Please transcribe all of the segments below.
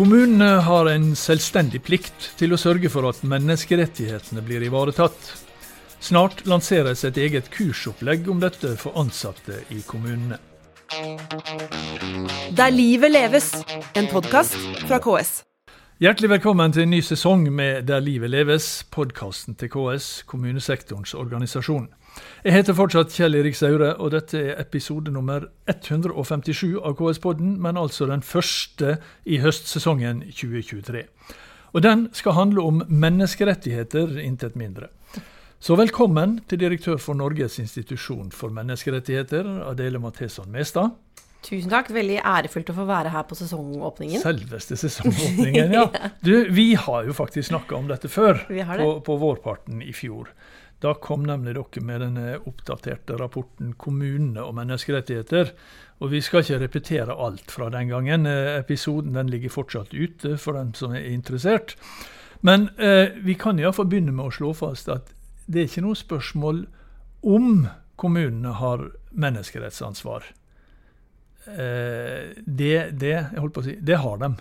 Kommunene har en selvstendig plikt til å sørge for at menneskerettighetene blir ivaretatt. Snart lanseres et eget kursopplegg om dette for ansatte i kommunene. Der livet leves, en podkast fra KS. Hjertelig velkommen til en ny sesong med Der livet leves, podkasten til KS, kommunesektorens organisasjon. Jeg heter fortsatt Kjell Erik Saure, og dette er episode nummer 157 av KS-podden, men altså den første i høstsesongen 2023. Og den skal handle om menneskerettigheter, intet mindre. Så velkommen til direktør for Norges institusjon for menneskerettigheter, Adele Matheson Mestad. Tusen takk. Veldig ærefullt å få være her på sesongåpningen. Selveste sesongåpningen, ja. Du, vi har jo faktisk snakka om dette før, det. på, på vårparten i fjor. Da kom nemlig dere med denne oppdaterte rapporten 'Kommunene og menneskerettigheter'. Og vi skal ikke repetere alt fra den gangen. Eh, Episoden den ligger fortsatt ute for dem som er interessert. Men eh, vi kan iallfall begynne med å slå fast at det er ikke noe spørsmål om kommunene har menneskerettsansvar. Eh, det, det, jeg holdt på å si, det har de.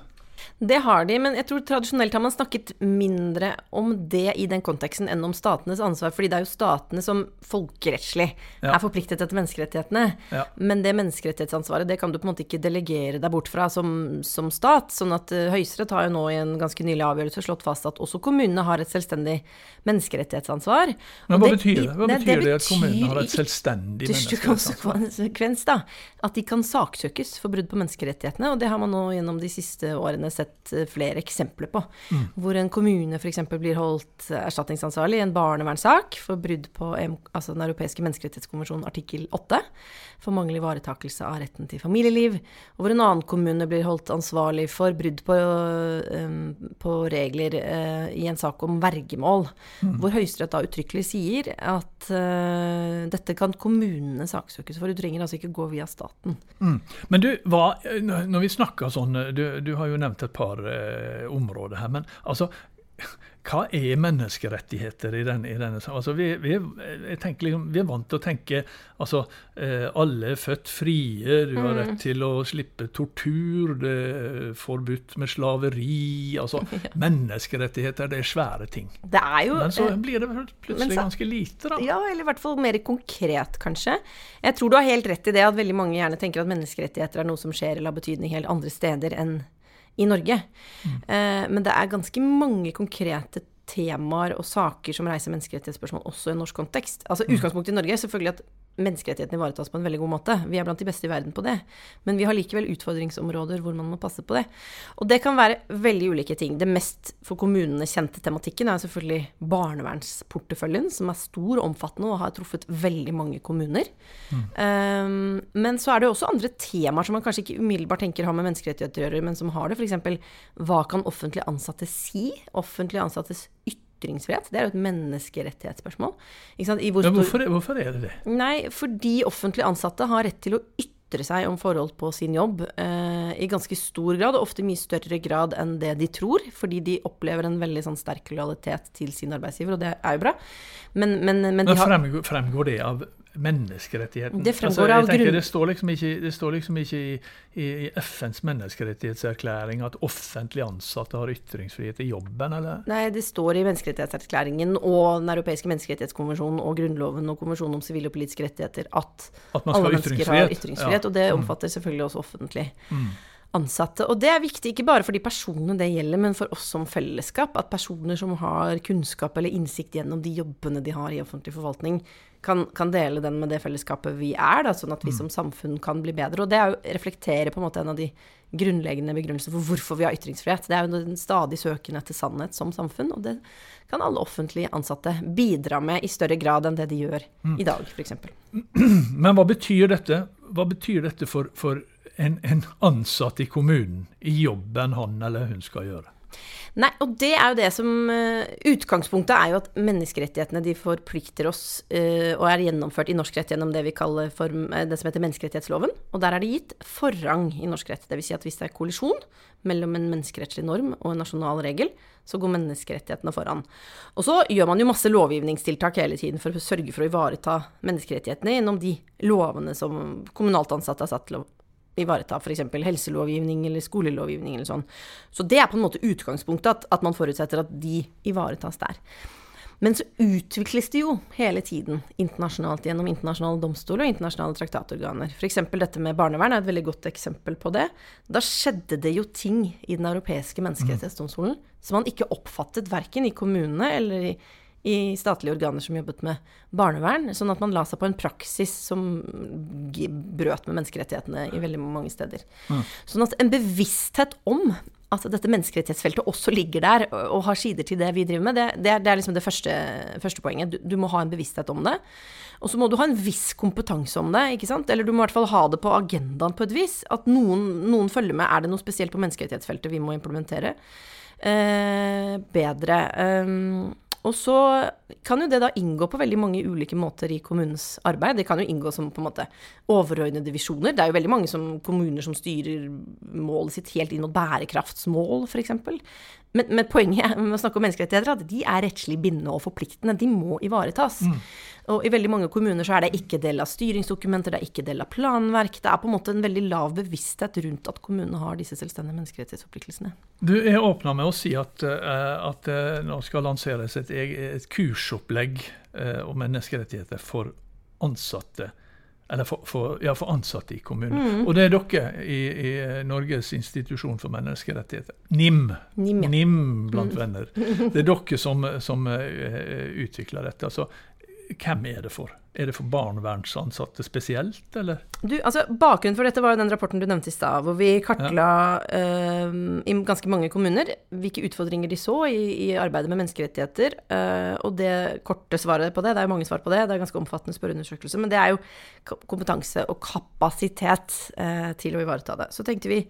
Det har de, men jeg tror tradisjonelt har man snakket mindre om det i den konteksten enn om statenes ansvar, fordi det er jo statene som folkerettslig Ja. er forpliktet etter menneskerettighetene. Ja. Men det menneskerettighetsansvaret det kan du på en måte ikke delegere deg bort fra som, som stat. sånn at uh, Høyesterett har jo nå i en ganske nylig avgjørelse slått fast at også kommunene har et selvstendig menneskerettighetsansvar. Men hva betyr det? Hva Nei, betyr det at kommunene har et selvstendig menneskerettighetsansvar? konsekvens da, at de kan saksøkes for brudd på menneskerettighetene. Og det har man nå gjennom de siste årene sett eh, flere eksempler på. Mm. Hvor en kommune f.eks. blir holdt eh, erstatningsansvarlig i en barnevernssak for brudd på altså Den europeiske menneskerettighetskonvensjonen artikkel 8, for manglende ivaretakelse av retten til familieliv. Og hvor en annen kommune blir holdt ansvarlig for brudd på, eh, på regler i en sak om vergemål. Mm. Hvor Høyesterett da uttrykkelig sier at uh, dette kan kommunene saksøkes for. Du trenger altså ikke gå via staten. Mm. Men du, hva, når vi snakker sånn, du, du har jo nevnt et par eh, områder her, men altså hva er menneskerettigheter i denne, i denne sammenheng? altså, vi, vi, liksom, vi er vant til å tenke altså, eh, alle er født frie, du har rett til å slippe tortur, det er forbudt med slaveri altså, Menneskerettigheter, det er svære ting. Det er jo Men så eh, blir det plutselig så- ganske lite, da. Ja, eller i hvert fall mer konkret, kanskje. Jeg tror du har helt rett i det at veldig mange gjerne tenker at menneskerettigheter er noe som skjer eller har betydning helt andre steder enn i Norge. Eh, men det er ganske mange konkrete temaer og saker som reiser menneskerettighetsspørsmål også i en norsk kontekst. Altså Utgangspunktet i Norge er selvfølgelig at menneskerettighetene ivaretas på en veldig god måte. Vi er blant de beste i verden på det. Men vi har likevel utfordringsområder hvor man må passe på det. Og det kan være veldig ulike ting. Det mest for kommunene kjente tematikken er selvfølgelig barnevernsporteføljen, som er stor og omfattende og har truffet veldig mange kommuner. Um, men så er det også andre temaer som man kanskje ikke umiddelbart tenker har med menneskerettigheter å gjøre, men som har det. F.eks. hva kan offentlige ansatte si? Offentlige ansattes ytringsfrihet. Det er jo et menneskerettighetsspørsmål. Ikke sant? I hvor Men stor- hvorfor, hvorfor er det det? Nei, fordi offentlig ansatte har rett til å ytre seg om forhold på sin jobb eh, i ganske stor grad, og ofte i mye større grad enn det de tror, fordi de opplever en veldig sånn sterk lojalitet til sin arbeidsgiver, og det er jo bra. Men, men, men de Men har fremgår, fremgår det av menneskerettigheten? Det fremgår altså, av grunn- Det står liksom ikke, det står liksom ikke i, i, i FNs menneskerettighetserklæring at offentlig ansatte har ytringsfrihet i jobben, eller? Nei, det står i menneskerettighetserklæringen og Den europeiske menneskerettighetskonvensjonen og Grunnloven og konvensjonen om sivile og politiske rettigheter at At alle mennesker har ytringsfrihet, og det Mm. omfatter selvfølgelig også offentlig Mm. ansatte. Og det er viktig ikke bare for de personene det gjelder, men for oss som fellesskap. At personer som har kunnskap eller innsikt gjennom de jobbene de har i offentlig forvaltning, kan, kan dele den med det fellesskapet vi er, da, sånn at vi som samfunn kan bli bedre. Og det er jo, reflekterer på en måte en av de grunnleggende begrunnelsene for hvorfor vi har ytringsfrihet. Det er jo den stadig søken etter sannhet som samfunn, og det kan alle offentlig ansatte bidra med i større grad enn det de gjør i dag, f.eks. Men hva betyr dette, hva betyr dette for, for en, en ansatt i kommunen, i jobben han eller hun skal gjøre? Nei, og det er jo det som eh, Utgangspunktet er jo at menneskerettighetene de forplikter oss uh, og er gjennomført i norsk rett gjennom det vi kaller for, eh, det som heter menneskerettighetsloven. Og der er det gitt forrang i norsk rett. Dvs. Si at hvis det er kollisjon mellom en menneskerettslig norm og en nasjonal regel, så går menneskerettighetene foran. Og så gjør man jo masse lovgivningstiltak hele tiden for å sørge for å ivareta menneskerettighetene gjennom de lovene som kommunalt ansatte er satt til å ivareta f.eks. helselovgivning eller skolelovgivning eller sånn. Så det er på en måte utgangspunktet, at, at man forutsetter at de ivaretas der. Men så utvikles det jo hele tiden internasjonalt gjennom internasjonale domstoler og internasjonale traktatorganer. F.eks. dette med barnevern er et veldig godt eksempel på det. Da skjedde det jo ting i Den europeiske menneskerettighetsdomstolen som man ikke oppfattet verken i kommunene eller i, i statlige organer som jobbet med barnevern, sånn at man la seg på en praksis som brøt med menneskerettighetene i veldig mange steder. Mm. Sånn at en bevissthet om at dette menneskerettighetsfeltet også ligger der og har sider til det vi driver med, det, det, er, det er, liksom det første, første poenget. Du, du, må ha en bevissthet om det. Og så må du ha en viss kompetanse om det, ikke sant. Eller du må i hvert fall ha det på agendaen på et vis. At noen, noen følger med. Er det noe spesielt på menneskerettighetsfeltet vi må implementere? Eh, bedre. Um, og så kan jo det da inngå på veldig mange ulike måter i kommunens arbeid. Det kan jo inngå som på en måte overordnede visjoner. Det er jo veldig mange som, kommuner som styrer målet sitt helt inn mot bærekraftsmål, f.eks. Men, men, poenget med å snakke om menneskerettigheter er at de er rettslig bindende og forpliktende. De må ivaretas. Mm. Og i veldig mange kommuner så er det ikke del av styringsdokumenter, det er ikke del av planverk. Det er på en måte en veldig lav bevissthet rundt at kommunene har disse selvstendige menneskerettighetsforpliktelsene. Du er åpna med å si at, uh, at det nå skal lanseres et, et kursopplegg uh, om menneskerettigheter for ansatte eller for, for, ja, for, ansatte i kommunen. Mm. Og det er dere i, i, Norges institusjon for menneskerettigheter, NIM, NIM, ja. NIM blant mm. venner. Det er dere som, som uh, utvikler dette. Altså, hvem er det for? Er det for barnevernsansatte spesielt, eller? Du, altså, bakgrunnen for dette var jo den rapporten du nevnte i stad, hvor vi kartla ja. uh, i ganske mange kommuner hvilke utfordringer de så i, i arbeidet med menneskerettigheter. Uh, og det korte svaret på det, det er jo mange svar på det, det er ganske omfattende spørreundersøkelse, men det er jo kompetanse og kapasitet uh, til å ivareta det. Så tenkte vi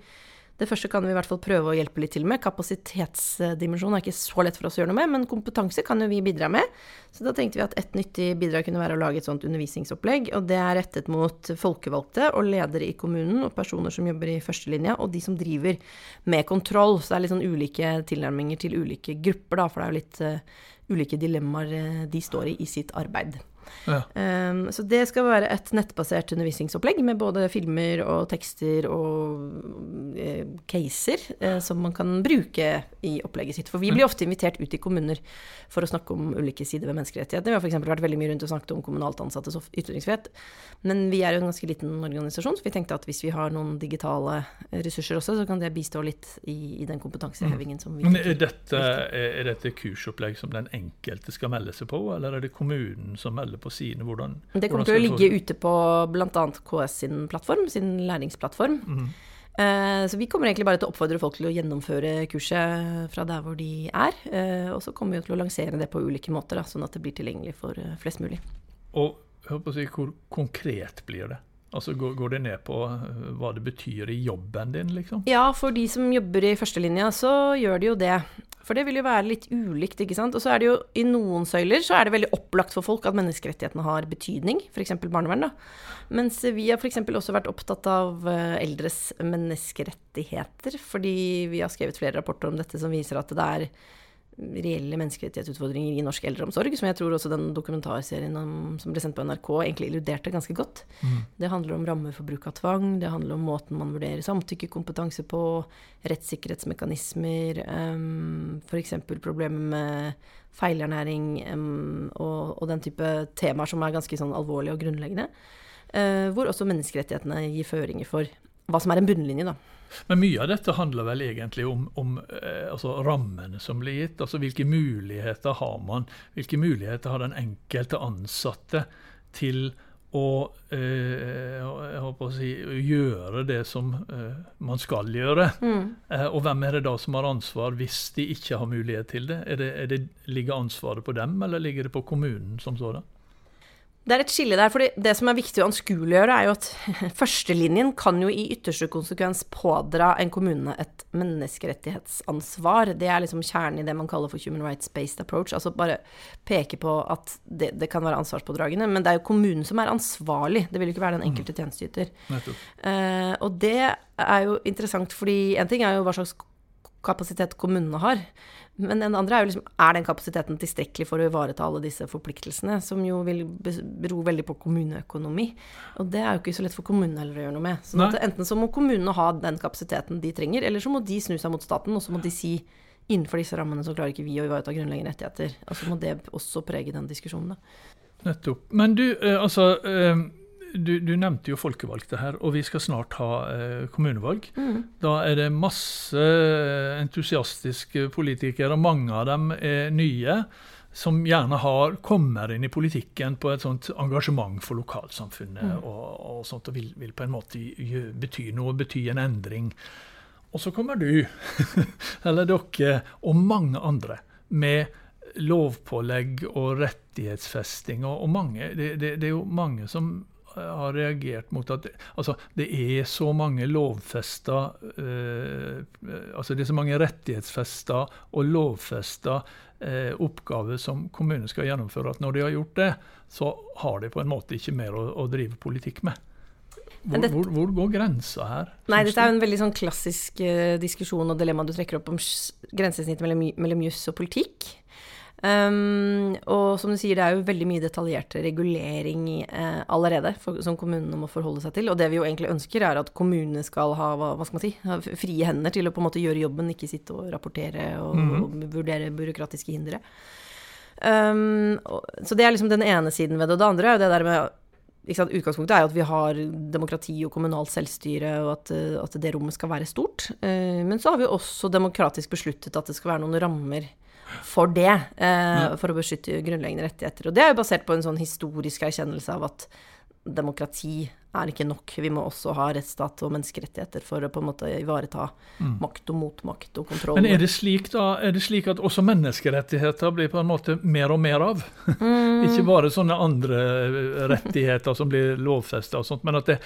det første kan vi i hvert fall prøve å hjelpe litt til med. Kapasitetsdimensjonen er ikke så lett for oss å gjøre noe med, men kompetanse kan jo vi bidra med. Så da tenkte vi at et nyttig bidrag kunne være å lage et sånt undervisningsopplegg. Og det er rettet mot folkevalgte og ledere i kommunen og personer som jobber i førstelinja, og de som driver med kontroll. Så det er litt sånn ulike tilnærminger til ulike grupper, da, for det er jo litt uh, ulike dilemmaer uh, de står i i sitt arbeid. Ja. Um, så det skal være et nettbasert undervisningsopplegg med både filmer og tekster og uh, caser uh, som man kan bruke i opplegget sitt. For vi blir ofte invitert ut i kommuner for å snakke om ulike sider ved menneskerettigheter. Vi har f.eks. vært veldig mye rundt og snakket om kommunalt ansattes ytringsfrihet. Men vi er jo en ganske liten organisasjon, så vi tenkte at hvis vi har noen digitale ressurser også, så kan det bistå litt i, i den kompetansehevingen som vi Men er dette, er dette kursopplegg som den enkelte skal melde seg på, eller er det kommunen som melder på sine? Hvordan, det kommer til å ligge ute på bl.a. KS sin plattform, sin læringsplattform. Mm. Så vi kommer egentlig bare til å oppfordre folk til å gjennomføre kurset fra der hvor de er. Eh, og så kommer vi til å lansere det på ulike måter, da, sånn at det blir tilgjengelig for eh, flest mulig. Og hør på å si, hvor konkret blir det? Altså går, går, det ned på hva det betyr i jobben din, liksom? Ja, for de som jobber i førstelinja, så gjør de jo det. For det vil jo være litt ulikt, ikke sant. Og så er det jo i noen søyler så er det veldig opplagt for folk at menneskerettighetene har betydning, f.eks. barnevern, da. Mens vi har f.eks. også vært opptatt av eh, eldres menneskerettigheter, fordi vi har skrevet flere rapporter om dette som viser at det er reelle menneskerettighetsutfordringer i norsk eldreomsorg, som jeg tror også den dokumentarserien om, som ble sendt på NRK, egentlig illuderte ganske godt. Mm. Det handler om rammer for bruk av tvang, det handler om måten man vurderer samtykkekompetanse på, rettssikkerhetsmekanismer, um, f.eks. problemer med feilernæring um, og, og, den type temaer som er ganske sånn alvorlige og grunnleggende. Uh, hvor også menneskerettighetene gir føringer for hva som er en bunnlinje, da. Men mye av dette handler vel egentlig om, om eh, altså rammene som blir gitt. altså Hvilke muligheter har man? Hvilke muligheter har den enkelte ansatte til å, eh, å si, gjøre det som eh, man skal gjøre? Mm. Eh, og hvem er det da som har ansvar hvis de ikke har mulighet til det? Er det, er det ligger ansvaret på dem, eller ligger det på kommunen som sådan? Det er et skille der, for det som er viktig å anskueliggjøre, er jo at førstelinjen kan jo i ytterste konsekvens pådra en kommune et menneskerettighetsansvar. Det er liksom kjernen i det man kaller for human rights-based approach. Altså bare peke på at det, det, kan være ansvarspådragende. Men det er jo kommunen som er ansvarlig, det vil jo ikke være den mm. enkelte tjenesteyter. Uh, og det er jo interessant, fordi en ting er jo hva slags kapasitet kommunene har. Men den andre er jo liksom er den kapasiteten tilstrekkelig for å ivareta alle disse forpliktelsene, som jo vil bero veldig på kommuneøkonomi. Og det er jo ikke så lett for kommunene heller å gjøre noe med. Så enten så må kommunene ha den kapasiteten de trenger, eller så må de snu seg mot staten, og så må de si innenfor disse rammene så klarer ikke vi å ivareta grunnleggende rettigheter. Og så må det også prege den diskusjonen, da. Nettopp. Men du, eh, altså eh, du, du, nevnte jo folkevalgte her, og vi skal snart ha eh, kommunevalg. Mm. Da er det masse entusiastiske politikere, og mange av dem er nye, som gjerne har, kommer inn i politikken på et sånt engasjement for lokalsamfunnet mm. og, og, sånt, og vil, vil, på en måte bety noe, bety en endring. Og så kommer du, eller dere, og mange andre med lovpålegg og rettighetsfesting. Og, og mange, det, det, det, er jo mange som har reagert mot at altså, det er så mange lovfesta eh, altså Det er så mange rettighetsfesta og lovfesta eh, oppgaver som kommunen skal gjennomføre, at når de har gjort det, så har de på en måte ikke mer å, å drive politikk med. Hvor, det, hvor, hvor, går grensa her? Nei, Dette er jo en veldig sånn klassisk uh, diskusjon og dilemma du trekker opp om grensesnittet mellom, mellom juss og politikk. Um, og som du sier, det er jo veldig mye detaljert regulering uh, allerede for, som kommunene må forholde seg til. Og det vi jo egentlig ønsker, er at kommunene skal ha, hva, hva skal man si, frie hender til å på en måte gjøre jobben, ikke sitte og rapportere og, mm -hmm. og vurdere byråkratiske hindre. Um, og, så det er liksom den ene siden ved det. Og det andre er jo det der med Utgangspunktet er jo at vi har demokrati og kommunalt selvstyre, og at, at det rommet skal være stort. Uh, men så har vi også demokratisk besluttet at det skal være noen rammer for det, eh, for å beskytte grunnleggende rettigheter. Og det er jo basert på en sånn historisk erkjennelse av at demokrati er ikke nok. Vi må også ha rettsstat og menneskerettigheter for å på en måte ivareta mm. makt og motmakt og kontroll. Men er det, slik da, er det slik at også menneskerettigheter blir på en måte mer og mer av? Mm. ikke bare sånne andre rettigheter som blir lovfesta og sånt, men at det,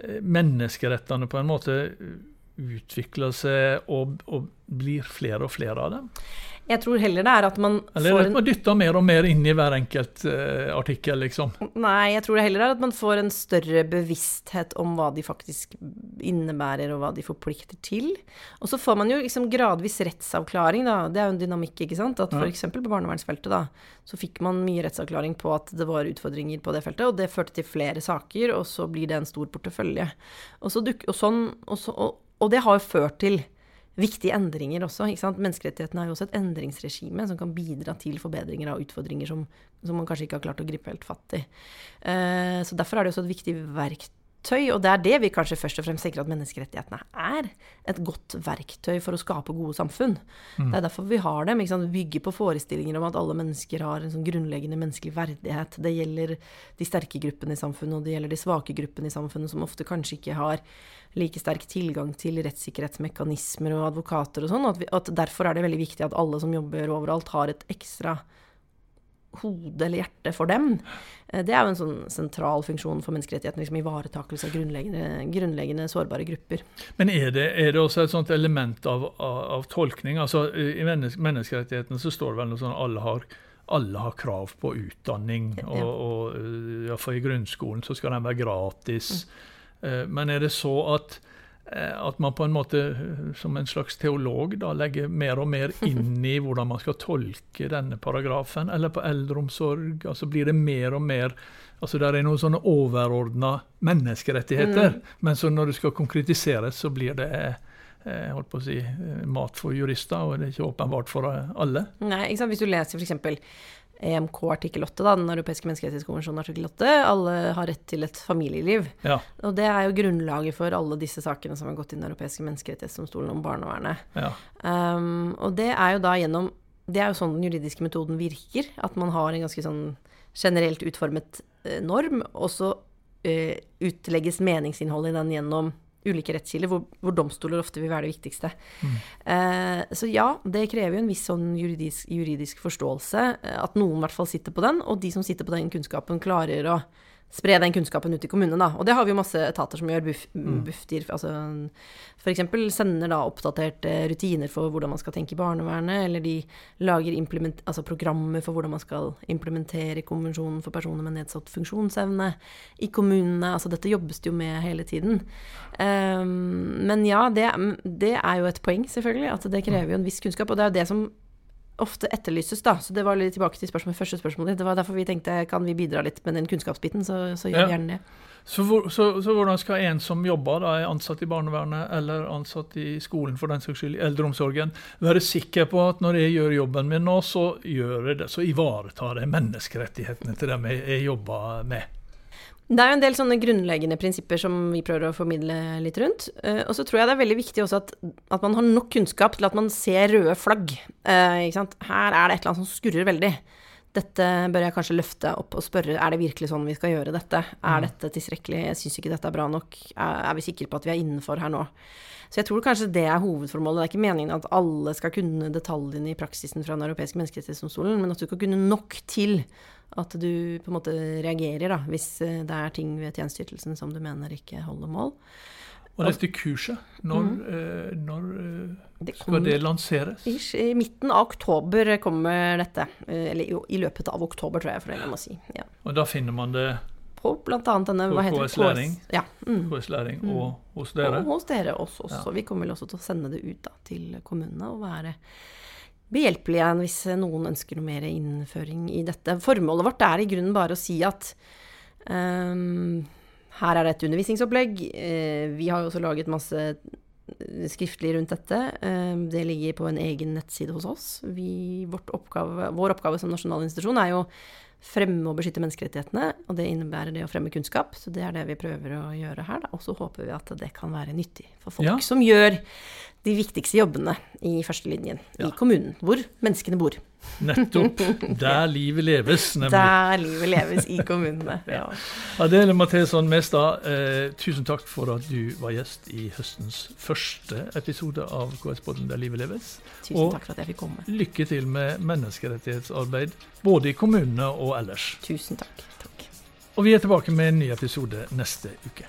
eh, menneskerettene på en måte utvikler seg og, og blir flere og flere av dem? Jeg tror heller det er at man Eller får Eller at man dytter mer og mer inn i hver enkelt uh, artikkel, liksom? Nei, jeg tror det heller er at man får en større bevissthet om hva de faktisk innebærer, og hva de forplikter til. Og så får man jo liksom gradvis rettsavklaring, da. Det er jo en dynamikk, ikke sant. At f.eks. På barnevernsfeltet, da, så fikk man mye rettsavklaring på at det var utfordringer på det feltet, og det førte til flere saker, og så blir det en stor portefølje. Og, så duk, og, sånn, og, så, og, og det har jo ført til viktige endringer også. Menneskerettighetene er jo også et endringsregime som kan bidra til forbedringer av utfordringer som, som man kanskje ikke har klart å gripe helt fatt i. Uh, så Derfor er det også et viktig verktøy verktøy, og det er det vi kanskje først og fremst tenker at menneskerettighetene er. Et godt verktøy for å skape gode samfunn. Mm. Det er derfor vi har dem. ikke Bygger på forestillinger om at alle mennesker har en sånn grunnleggende menneskelig verdighet. Det gjelder de sterke gruppene i samfunnet, og det gjelder de svake gruppene i samfunnet, som ofte kanskje ikke har like sterk tilgang til rettssikkerhetsmekanismer og advokater og sånn. At, at derfor er det veldig viktig at alle som jobber overalt, har et ekstra hode eller hjerte for dem. Eh, det er jo en sånn sentral funksjon for menneskerettighetene. Liksom ivaretakelse av grunnleggende, grunnleggende, sårbare grupper. Men er det, er det, også et sånt element av, av, av tolkning? Altså, I menneskerettighetene så står det vel noe sånn alle har alle har krav på utdanning, og, og ja, for i grunnskolen så skal den være gratis. Mm. Men er det så at Eh, at man på en måte som en slags teolog da legger mer og mer inn i hvordan man skal tolke denne paragrafen. Eller på eldreomsorg. altså Blir det mer og mer altså Der er noen sånne overordna menneskerettigheter. Mm. Men så når det skal konkretiseres, så blir det eh, holdt på å si, eh, mat for jurister, og det er ikke åpenbart for alle. Nei? Hvis du leser f.eks. EMK artikkel 8, da, Den europeiske menneskerettighetskonvensjonen artikkel 8. Alle har rett til et familieliv. Ja. Og det er jo grunnlaget for alle disse sakene som har gått i Den europeiske menneskerettighetsdomstolen om barnevernet. Ja. Um, og det er jo da gjennom Det er jo sånn den juridiske metoden virker. At man har en ganske sånn generelt utformet uh, norm, og så uh, utlegges meningsinnholdet i den gjennom ulike rettskilder, hvor, hvor, domstoler ofte vil være det viktigste. Mm. Eh, så ja, det krever jo en viss sånn juridisk, juridisk, forståelse, eh, at noen i hvert fall sitter på den, og de som sitter på den kunnskapen, klarer å spre den kunnskapen ut i kommunene, da. Og det har vi jo masse etater som gjør. Buf, Mm. Bufdir, altså f.eks. sender da oppdaterte rutiner for hvordan man skal tenke i barnevernet, eller de lager altså programmer for hvordan man skal implementere konvensjonen for personer med nedsatt funksjonsevne i kommunene. Altså dette jobbes det jo med hele tiden. Um, men ja, det, det er jo et poeng, selvfølgelig, at det krever jo en viss kunnskap. Og det er jo det som ofte etterlyses, da. Så det var litt tilbake til spørsmålet, første spørsmålet ditt. Det var derfor vi tenkte kan vi bidra litt med den kunnskapsbiten, så, så gjør vi Ja. gjerne det. Så, hvor, så, så hvordan skal en som jobber, da, er ansatt i barnevernet eller ansatt i skolen for den saks skyld, i eldreomsorgen, være sikker på at når jeg gjør jobben min nå, så, gjør jeg det, så ivaretar jeg menneskerettighetene til dem jeg, jeg jobber med? Det er jo en del sånne grunnleggende prinsipper som vi prøver å formidle litt rundt. Eh, og så tror jeg det er veldig viktig også at, at man har nok kunnskap til at man ser røde flagg. Eh, ikke sant? Her er det et eller annet som skurrer veldig. Dette bør jeg kanskje løfte opp og spørre er det virkelig sånn vi skal gjøre dette. Er dette tilstrekkelig? Jeg syns ikke dette er bra nok. Er, er vi sikre på at vi er innenfor her nå? Så jeg tror kanskje det er hovedformålet. Det er ikke meningen at alle skal kunne detaljene i praksisen fra Den europeiske menneskerettighetsdomstolen, men at du skal kunne nok til at du på en måte reagerer da, hvis eh, det er ting ved tjenesteytelsen som du mener ikke holder mål. Og dette kurset, når, mm. når eh, Det skal det lanseres? Ish, I midten av oktober kommer dette. eh, Eller i løpet av oktober, tror jeg, for det kan man si. Ja. Og da finner man det På bl.a. denne hva heter? KS Læring? Ja. Mm. KS Læring Mm. og hos dere? Og hos dere også. Ja. Vi kommer vel også til å sende det ut da, til kommunene og være behjelpelige hvis noen ønsker noe mer innføring i dette. Formålet vårt er i grunnen bare å si at ehm, her er det et undervisningsopplegg. Eh, vi har jo også laget masse eh, skriftlig rundt dette. Eh, Det ligger på en egen nettside hos oss. Vi, vårt oppgave, vår oppgave som nasjonal institusjon er jo fremme og beskytte menneskerettighetene, og det innebærer det å fremme kunnskap. Så det er det vi prøver å gjøre her, da. Og så håper vi at det kan være nyttig for folk Ja. som gjør de viktigste jobbene i førstelinjen Ja. i kommunen, hvor menneskene bor. Nettopp. Der livet leves, nemlig. Der livet leves i kommunene. Ja. Adele Matheson Mestad, eh, tusen takk for at du var gjest i høstens første episode av KS-podden Der livet leves. Tusen Og- takk for at jeg fikk komme. Lykke til med menneskerettighetsarbeid, både i kommunene og ellers. Tusen takk. takk. Og vi er tilbake med en ny episode neste uke.